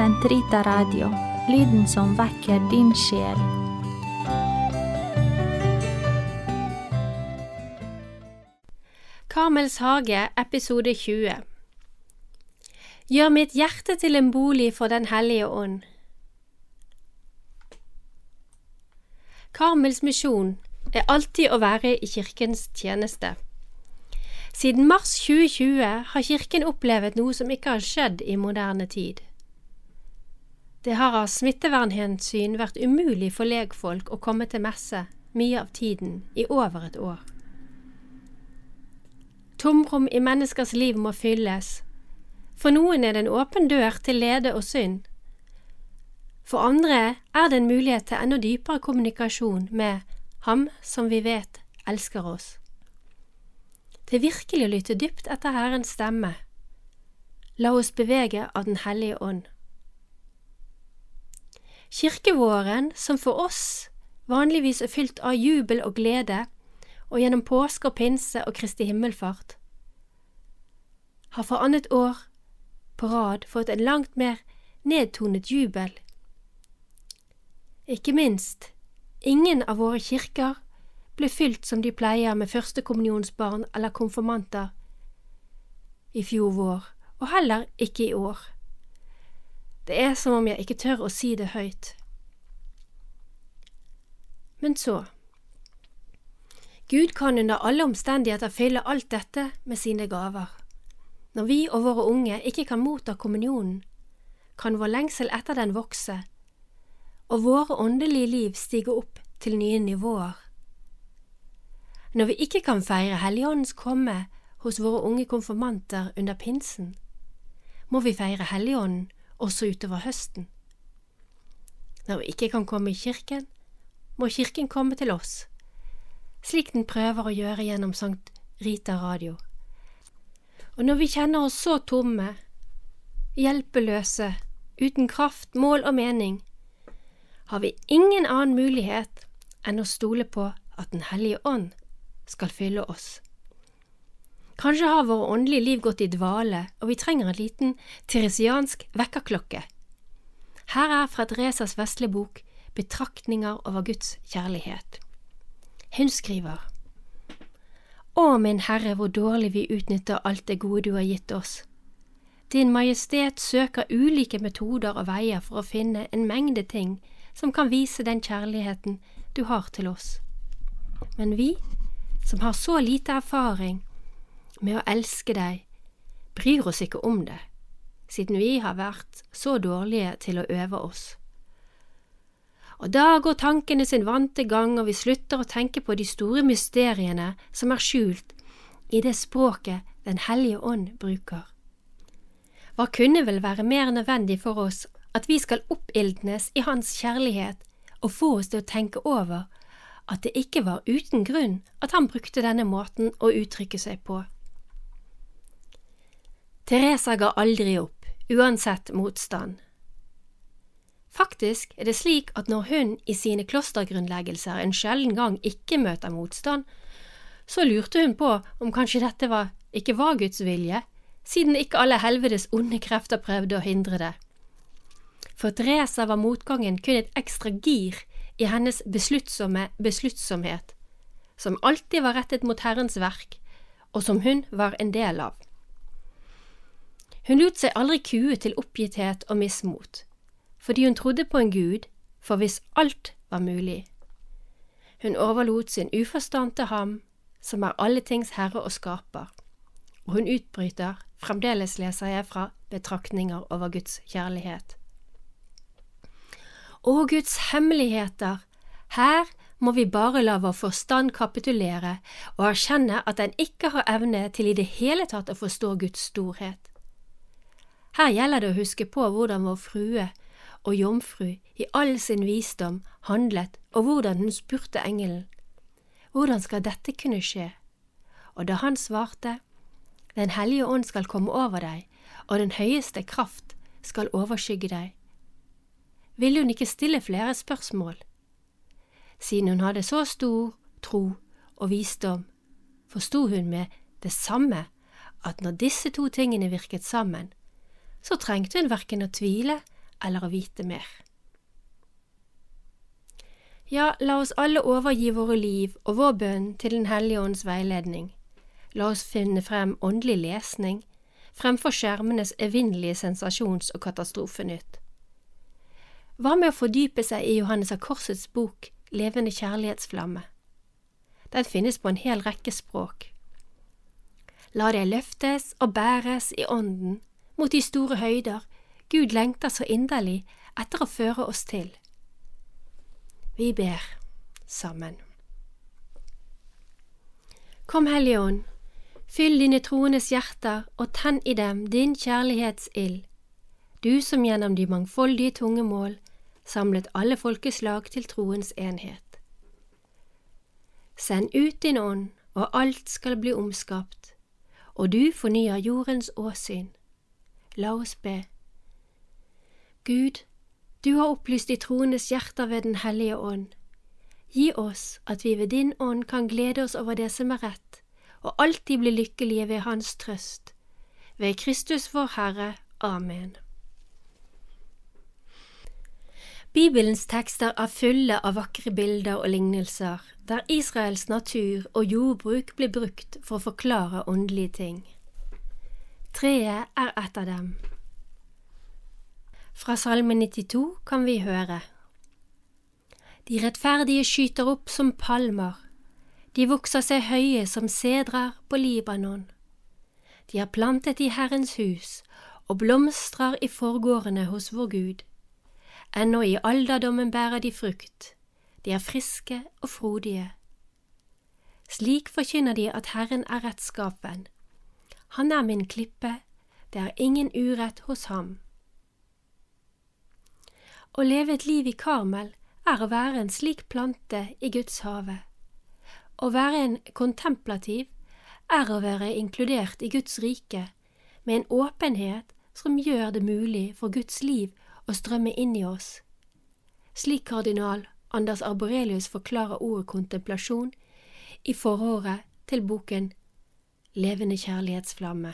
Sentrita Radio, lyden som vekker din sjel. Karmels hage, episode 20 Gjør mitt hjerte til en bolig for Den hellige ånd. Karmels misjon er alltid å være i kirkens tjeneste. Siden mars 2020 har kirken opplevd noe som ikke har skjedd i moderne tid. Det har av smittevernhensyn vært umulig for legfolk å komme til messe mye av tiden i over et år. Tomrom i menneskers liv må fylles. For noen er det en åpen dør til lede og synd. For andre er det en mulighet til enda dypere kommunikasjon med Ham som vi vet elsker oss. Det virkelig å lytte dypt etter Herrens stemme. La oss bevege av Den hellige ånd. Kirkevåren, som for oss vanligvis er fylt av jubel og glede, og gjennom påske og pinse og Kristi himmelfart, har for annet år på rad fått en langt mer nedtonet jubel. Ikke minst, ingen av våre kirker ble fylt som de pleier med førstekommunionsbarn eller konfirmanter i fjor vår, og heller ikke i år. Det er som om jeg ikke tør å si det høyt. Men så, Gud kan under alle omstendigheter fylle alt dette med sine gaver. Når vi og våre unge ikke kan motta kommunionen, kan vår lengsel etter den vokse, og våre åndelige liv stige opp til nye nivåer. Når vi ikke kan feire Helligåndens komme hos våre unge konfirmanter under pinsen, må vi feire Helligånden også utover høsten. Når vi ikke kan komme i kirken, må Kirken komme til oss, slik den prøver å gjøre gjennom Sankt Rita Radio. Og når vi kjenner oss så tomme, hjelpeløse, uten kraft, mål og mening, har vi ingen annen mulighet enn å stole på at Den hellige ånd skal fylle oss. Kanskje har våre åndelige liv gått i dvale, og vi trenger en liten teresiansk vekkerklokke. Her er fra Dresas vesle bok Betraktninger over Guds kjærlighet. Hun skriver Å, min Herre, hvor dårlig vi utnytter alt det gode du har gitt oss. Din Majestet søker ulike metoder og veier for å finne en mengde ting som kan vise den kjærligheten du har til oss. Men vi, som har så lite erfaring med å elske deg, bryr oss ikke om det, siden vi har vært så dårlige til å øve oss. Og da går tankene sin vante gang, og vi slutter å tenke på de store mysteriene som er skjult i det språket Den hellige ånd bruker. Hva kunne vel være mer nødvendig for oss at vi skal oppildnes i Hans kjærlighet og få oss til å tenke over at det ikke var uten grunn at han brukte denne måten å uttrykke seg på. Teresa ga aldri opp, uansett motstand. Faktisk er det slik at når hun i sine klostergrunnleggelser en sjelden gang ikke møter motstand, så lurte hun på om kanskje dette var, ikke var Guds vilje, siden ikke alle helvetes onde krefter prøvde å hindre det. For Teresa var motgangen kun et ekstra gir i hennes besluttsomme besluttsomhet, som alltid var rettet mot Herrens verk, og som hun var en del av. Hun lot seg aldri kue til oppgitthet og mismot, fordi hun trodde på en Gud for hvis alt var mulig. Hun overlot sin uforstand til ham, som er alle tings herre og skaper, og hun utbryter, fremdeles leser jeg fra Betraktninger over Guds kjærlighet. Å, Guds hemmeligheter, her må vi bare la vår forstand kapitulere og erkjenne at den ikke har evne til i det hele tatt å forstå Guds storhet. Her gjelder det å huske på hvordan vår frue og jomfru i all sin visdom handlet, og hvordan hun spurte engelen, hvordan skal dette kunne skje? Og da han svarte, Den hellige ånd skal komme over deg, og den høyeste kraft skal overskygge deg, ville hun ikke stille flere spørsmål. Siden hun hadde så stor tro og visdom, forsto hun med det samme at når disse to tingene virket sammen, så trengte hun verken å tvile eller å vite mer. Ja, la oss alle overgi våre liv og vår bønn til Den hellige ånds veiledning. La oss finne frem åndelig lesning fremfor skjermenes evinnelige sensasjons- og katastrofenytt. Hva med å fordype seg i Johannes av Korsets bok Levende kjærlighetsflamme? Den finnes på en hel rekke språk. La det løftes og bæres i ånden mot de store høyder Gud lengter så inderlig etter å føre oss til. Vi ber sammen. Kom, Hellige Ånd, fyll dine troendes hjerter og tenn i dem din kjærlighetsild, du som gjennom de mangfoldige tunge mål samlet alle folkeslag til troens enhet. Send ut din ånd, og alt skal bli omskapt, og du fornyer jordens åsyn. La oss be. Gud, du har opplyst de troendes hjerter ved Den hellige ånd. Gi oss at vi ved din ånd kan glede oss over det som er rett, og alltid bli lykkelige ved Hans trøst. Ved Kristus vår Herre. Amen. Bibelens tekster er fulle av vakre bilder og lignelser, der Israels natur og jordbruk blir brukt for å forklare åndelige ting. Treet er et av dem. Fra Salme 92 kan vi høre De rettferdige skyter opp som palmer, de vokser seg høye som sedrer på Libanon. De er plantet i Herrens hus og blomstrer i forgårdene hos vår Gud. Ennå i alderdommen bærer de frukt, de er friske og frodige. Slik forkynner de at Herren er rettskapen. Han er min klippe, det er ingen urett hos ham. Å leve et liv i Karmel er å være en slik plante i Guds hage. Å være en kontemplativ er å være inkludert i Guds rike, med en åpenhet som gjør det mulig for Guds liv å strømme inn i oss. Slik kardinal Anders Arborelius forklarer ordet kontemplasjon i forordet til boken Levende kjærlighetsflamme,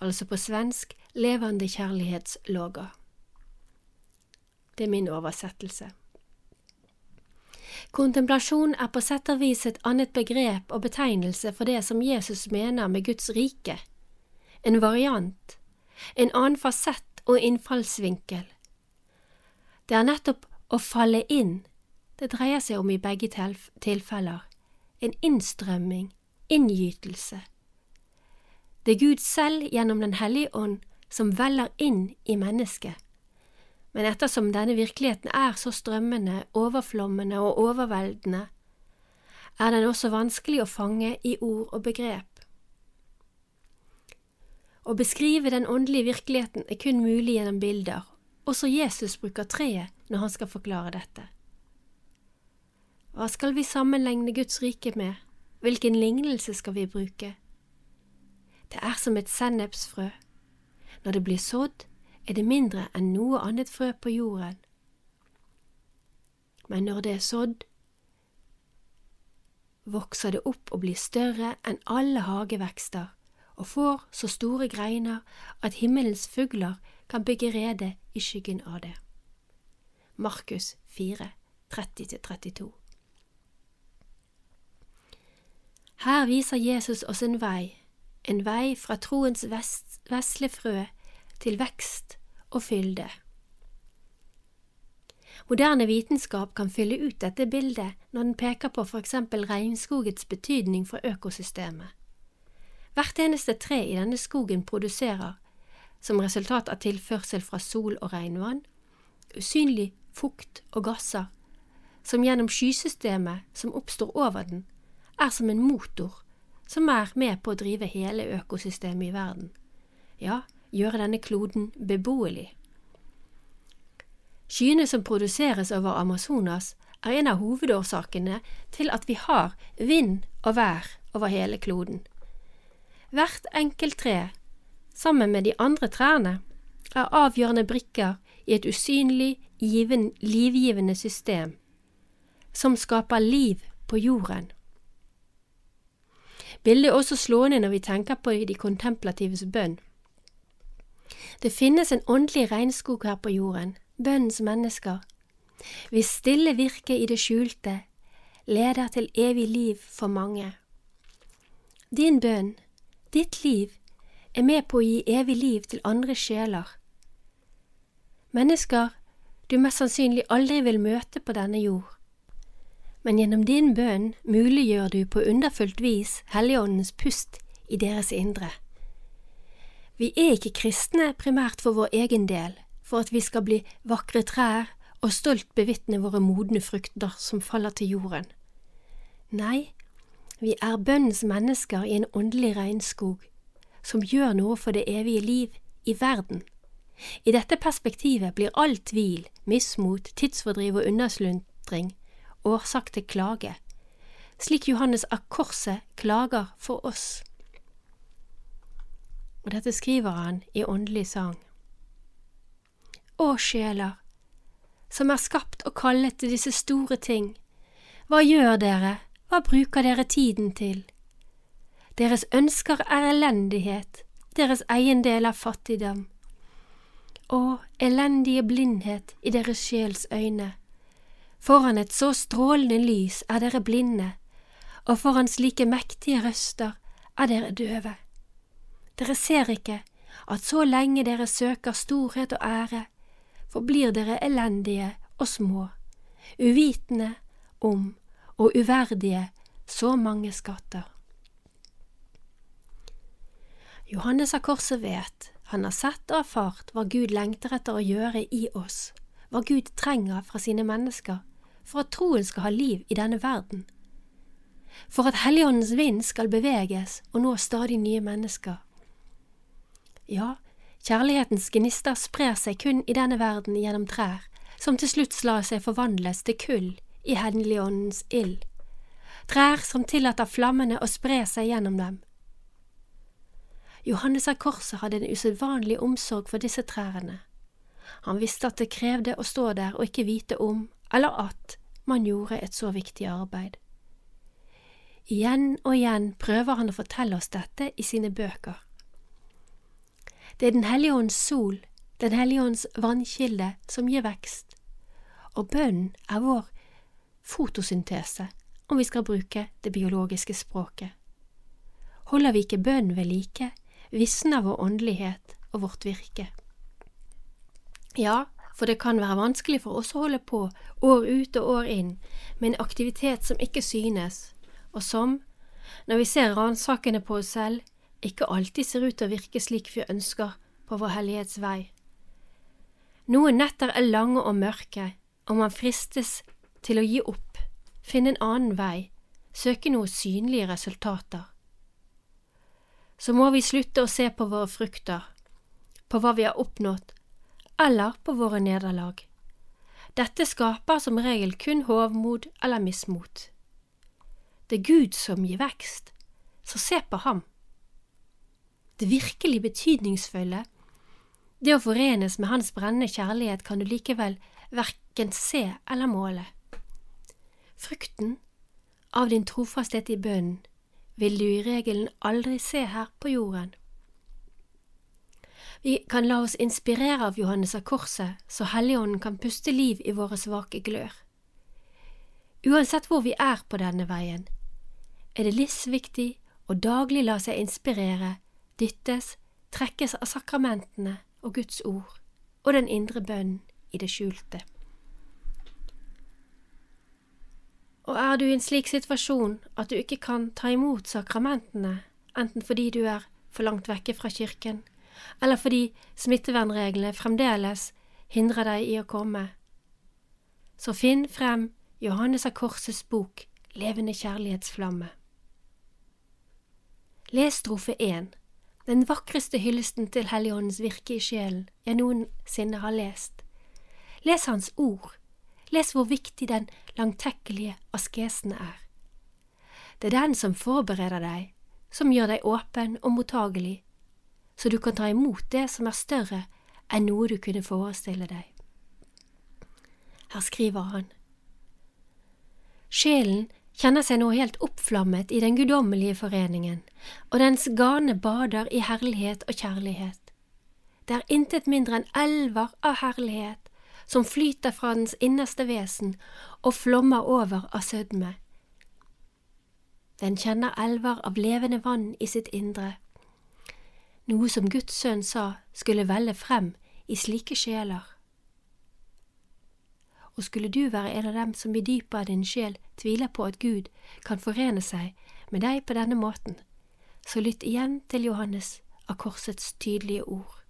altså på svensk Levende kjærlighetslåga. Det er min oversettelse. Kontemplasjon er på sett og vis et annet begrep og betegnelse for det som Jesus mener med Guds rike, en variant, en annen fasett og innfallsvinkel. Det er nettopp å falle inn det dreier seg om i begge tilfeller, en innstrømming, inngytelse. Det er Gud selv gjennom Den hellige ånd som veller inn i mennesket men ettersom denne virkeligheten er så strømmende, overflommende og overveldende, er den også vanskelig å fange i ord og begrep. Å beskrive den åndelige virkeligheten er kun mulig gjennom bilder, også Jesus bruker treet når han skal forklare dette. Hva skal vi sammenligne Guds rike med, hvilken lignelse skal vi bruke? Det er som et sennepsfrø. Når det blir sådd, er det mindre enn noe annet frø på jorden. Men når det er sådd, vokser det opp og blir større enn alle hagevekster og får så store greiner at himmelens fugler kan bygge rede i skyggen av det. Markus 4, 30–32 Her viser Jesus oss en vei, en vei fra troens vesle frø til vekst og fylde. Moderne vitenskap kan fylle ut dette bildet når den peker på for eksempel regnskogets betydning for økosystemet. Hvert eneste tre i denne skogen produserer, som resultat av tilførsel fra sol og regnvann, usynlig fukt og gasser, som gjennom skysystemet som oppstår over den, er som en motor som er med på å drive hele økosystemet i verden. Ja, gjøre denne kloden beboelig. Skyene som produseres over Amazonas, er en av hovedårsakene til at vi har vind og vær over hele kloden. Hvert enkelt tre, sammen med de andre trærne, er avgjørende brikker i et usynlig, livgivende system som skaper liv på jorden. Bildet er også slående når vi tenker på de kontemplatives bønn. Det finnes en åndelig regnskog her på jorden, bønnens mennesker, hvis stille virke i det skjulte leder til evig liv for mange. Din bønn, ditt liv, er med på å gi evig liv til andre sjeler. Mennesker du mest sannsynlig aldri vil møte på denne jord. Men gjennom din bønn muliggjør du på underfullt vis Helligåndens pust i deres indre. Vi er ikke kristne primært for vår egen del, for at vi skal bli vakre trær og stolt bevitne våre modne frukter som faller til jorden. Nei, vi er bønnens mennesker i en åndelig regnskog, som gjør noe for det evige liv i verden. I dette perspektivet blir all tvil, mismot, tidsfordriv og unnaslundring årsak til klage, slik Johannes av Korset klager for oss. Og dette skriver han i åndelig sang. Å sjeler, som er skapt og kallet til disse store ting, hva gjør dere, hva bruker dere tiden til? Deres ønsker er elendighet, deres eiendel er fattigdom. Å, elendige blindhet i deres sjels øyne. Foran et så strålende lys er dere blinde, og foran slike mektige røster er dere døve. Dere ser ikke at så lenge dere søker storhet og ære, forblir dere elendige og små, uvitende om og uverdige så mange skatter. Johannes av Korset vet, han har sett og erfart hva Gud lengter etter å gjøre i oss, hva Gud trenger fra sine mennesker for at troen skal ha liv i denne verden, for at Helligåndens vind skal beveges og nå stadig nye mennesker. Ja, kjærlighetens gnister sprer seg kun i denne verden gjennom trær, som til slutt lar seg forvandles til kull i Helligåndens ild, trær som tillater flammene å spre seg gjennom dem. Johannes av Korset hadde en usedvanlig omsorg for disse trærne. Han visste at det krevde å stå der og ikke vite om eller at man gjorde et så viktig arbeid. Igjen og igjen prøver han å fortelle oss dette i sine bøker. Det er Den hellige ånds sol, Den hellige ånds vannkilde, som gir vekst, og bønnen er vår fotosyntese, om vi skal bruke det biologiske språket. Holder vi ikke bønnen ved like, visner vår åndelighet og vårt virke. Ja, for det kan være vanskelig for oss å holde på år ut og år inn med en aktivitet som ikke synes, og som, når vi ser ransakende på oss selv, ikke alltid ser ut til å virke slik vi ønsker på vår hellighetsvei. Noen netter er lange og mørke, og man fristes til å gi opp, finne en annen vei, søke noe synlige resultater så må vi slutte å se på våre frukter, på hva vi har oppnådd, eller på våre nederlag. Dette skaper som regel kun hovmod eller mismot. Det er Gud som gir vekst, så se på ham. Det virkelig betydningsfulle, det å forenes med Hans brennende kjærlighet, kan du likevel verken se eller måle. Frukten av din trofasthet i bønnen vil du i regelen aldri se her på jorden. Vi kan la oss inspirere av Johannes av Korset, så Helligånden kan puste liv i våre svake glør. Uansett hvor vi er på denne veien, er det livsviktig å daglig la seg inspirere, dyttes, trekkes av sakramentene og Guds ord og den indre bønnen i det skjulte. Og er du i en slik situasjon at du ikke kan ta imot sakramentene, enten fordi du er for langt vekke fra kirken, eller fordi smittevernreglene fremdeles hindrer deg i å komme, så finn frem Johannes av Korsets bok Levende kjærlighetsflamme. Les strofe én, den vakreste hyllesten til Helligåndens virke i sjelen jeg noensinne har lest. Les Hans ord, Les hvor viktig den langtekkelige askesen er. Det er den som forbereder deg, som gjør deg åpen og mottagelig, så du kan ta imot det som er større enn noe du kunne forestille deg. Her skriver han. Sjelen kjenner seg nå helt oppflammet i den guddommelige foreningen, og dens gane bader i herlighet og kjærlighet. Det er intet mindre enn elver av herlighet som flyter fra dens innerste vesen og flommer over av sødme. Den kjenner elver av levende vann i sitt indre, noe som Guds sønn sa skulle velle frem i slike sjeler. Og skulle du være en av dem som i dypet av din sjel tviler på at Gud kan forene seg med deg på denne måten, så lytt igjen til Johannes av korsets tydelige ord.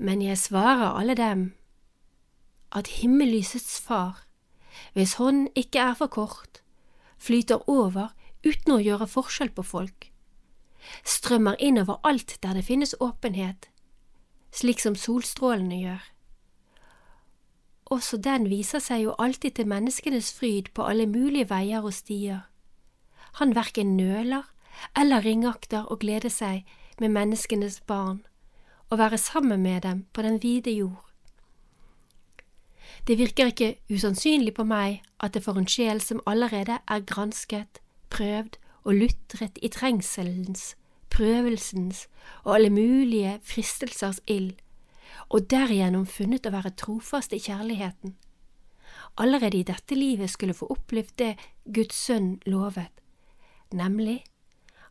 Men jeg svarer alle dem at himmellysets far, hvis hånd ikke er for kort, flyter over uten å gjøre forskjell på folk, strømmer innover alt der det finnes åpenhet, slik som solstrålene gjør. Også den viser seg jo alltid til menneskenes fryd på alle mulige veier og stier. Han verken nøler eller ringakter å glede seg med menneskenes barn og være sammen med dem på den vide jord. Det virker ikke usannsynlig på meg at det for en sjel som allerede er gransket, prøvd og lutret i trengselens, prøvelsens og alle mulige fristelsers ild, og derigjennom funnet å være trofast i kjærligheten, allerede i dette livet skulle få opplevd det Guds sønn lovet, nemlig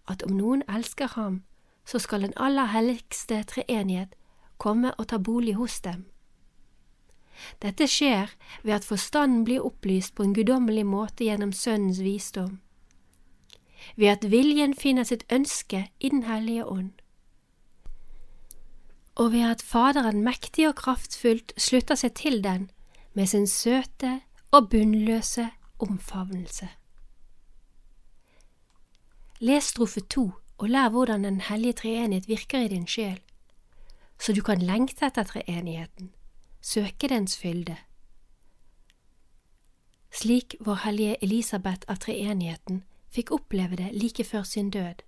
at om noen elsker ham, så skal den aller helligste treenighet komme og ta bolig hos dem. Dette skjer ved at forstanden blir opplyst på en guddommelig måte gjennom Sønnens visdom, ved at viljen finner sitt ønske i Den hellige ånd, og ved at Faderen mektig og kraftfullt slutter seg til den med sin søte og bunnløse omfavnelse. Les strofe to og lær hvordan Den hellige treenighet virker i din sjel, så du kan lengte etter treenigheten, søke dens fylde. Slik vår hellige Elisabeth av treenigheten fikk oppleve det like før sin død.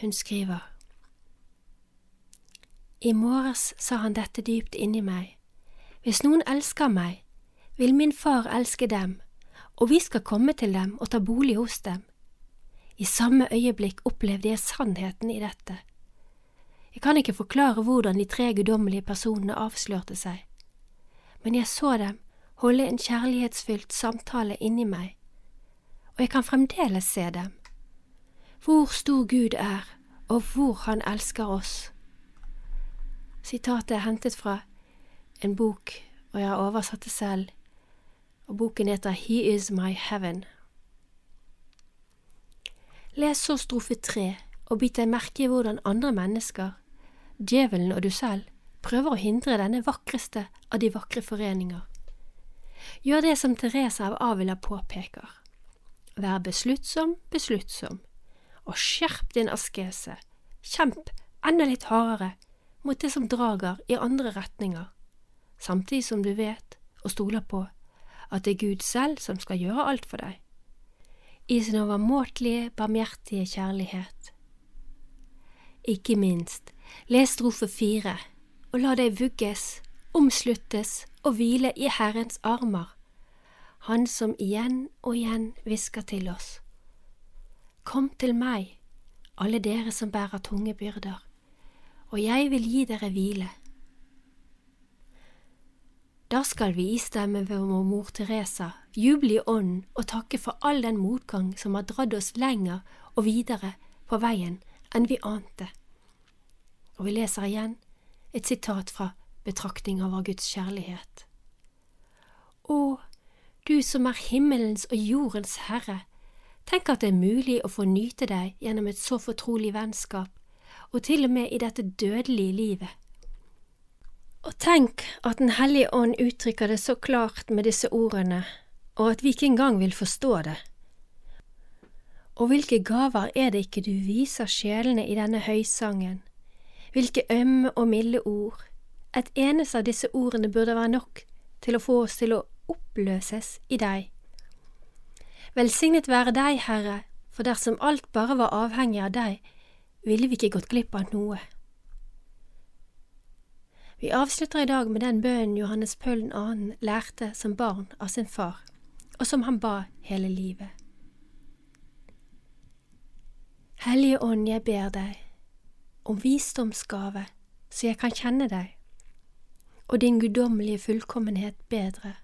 Hun skriver I morges sa han dette dypt inni meg, hvis noen elsker meg, vil min far elske dem, og vi skal komme til dem og ta bolig hos dem. I samme øyeblikk opplevde jeg sannheten i dette. Jeg kan ikke forklare hvordan de tre guddommelige personene avslørte seg, men jeg så dem holde en kjærlighetsfylt samtale inni meg, og jeg kan fremdeles se dem. Hvor stor Gud er, og hvor Han elsker oss. Sitatet er hentet fra en bok, og jeg har oversatt det selv, og boken heter He Is My Heaven. Les så strofe tre og bit deg merke i hvordan andre mennesker, djevelen og du selv, prøver å hindre denne vakreste av de vakre foreninger. Gjør det som Teresa av Avila påpeker. Vær besluttsom, besluttsom, og skjerp din askese, kjemp enda litt hardere mot det som drager i andre retninger, samtidig som du vet og stoler på at det er Gud selv som skal gjøre alt for deg. I sin overmåtelige, barmhjertige kjærlighet. Ikke minst, les strofe fire, og la deg vugges, omsluttes og hvile i Herrens armer, Han som igjen og igjen hvisker til oss. Kom til meg, alle dere som bærer tunge byrder, og jeg vil gi dere hvile. Da skal vi istemme ved vår mor Teresa, juble i ånden og takke for all den motgang som har dratt oss lenger og videre på veien enn vi ante. Og vi leser igjen et sitat fra Betraktning over Guds kjærlighet. Å, du som er himmelens og jordens herre, tenk at det er mulig å få nyte deg gjennom et så fortrolig vennskap, og til og med i dette dødelige livet. Og tenk at Den hellige ånd uttrykker det så klart med disse ordene, og at vi ikke engang vil forstå det. Og hvilke gaver er det ikke du viser sjelene i denne høysangen, hvilke ømme og milde ord, et eneste av disse ordene burde være nok til å få oss til å oppløses i deg. Velsignet være deg, Herre, for dersom alt bare var avhengig av deg, ville vi ikke gått glipp av noe. Vi avslutter i dag med den bønnen Johannes Paul 2. lærte som barn av sin far, og som han ba hele livet. Hellige Ånd, jeg ber deg om visdomsgave så jeg kan kjenne deg, og din guddommelige fullkommenhet bedre.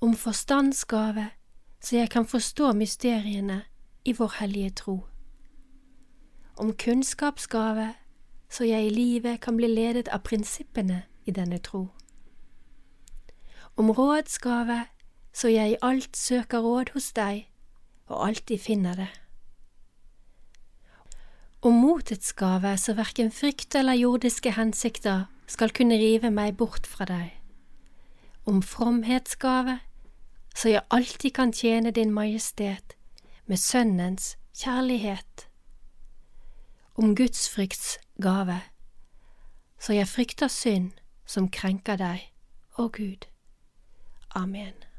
Om forstandsgave, så jeg kan forstå mysteriene i vår hellige tro. Om kunnskapsgave, så jeg i livet kan bli ledet av prinsippene i denne tro. Om rådsgave, så jeg i alt søker råd hos deg og alltid finner det. Om motets gave, så verken frykt eller jordiske hensikter skal kunne rive meg bort fra deg. Om fromhetsgave, så jeg alltid kan tjene Din Majestet med Sønnens kjærlighet. Om gudsfrykts gave, så jeg frykter synd som krenker deg, å Gud. Amen.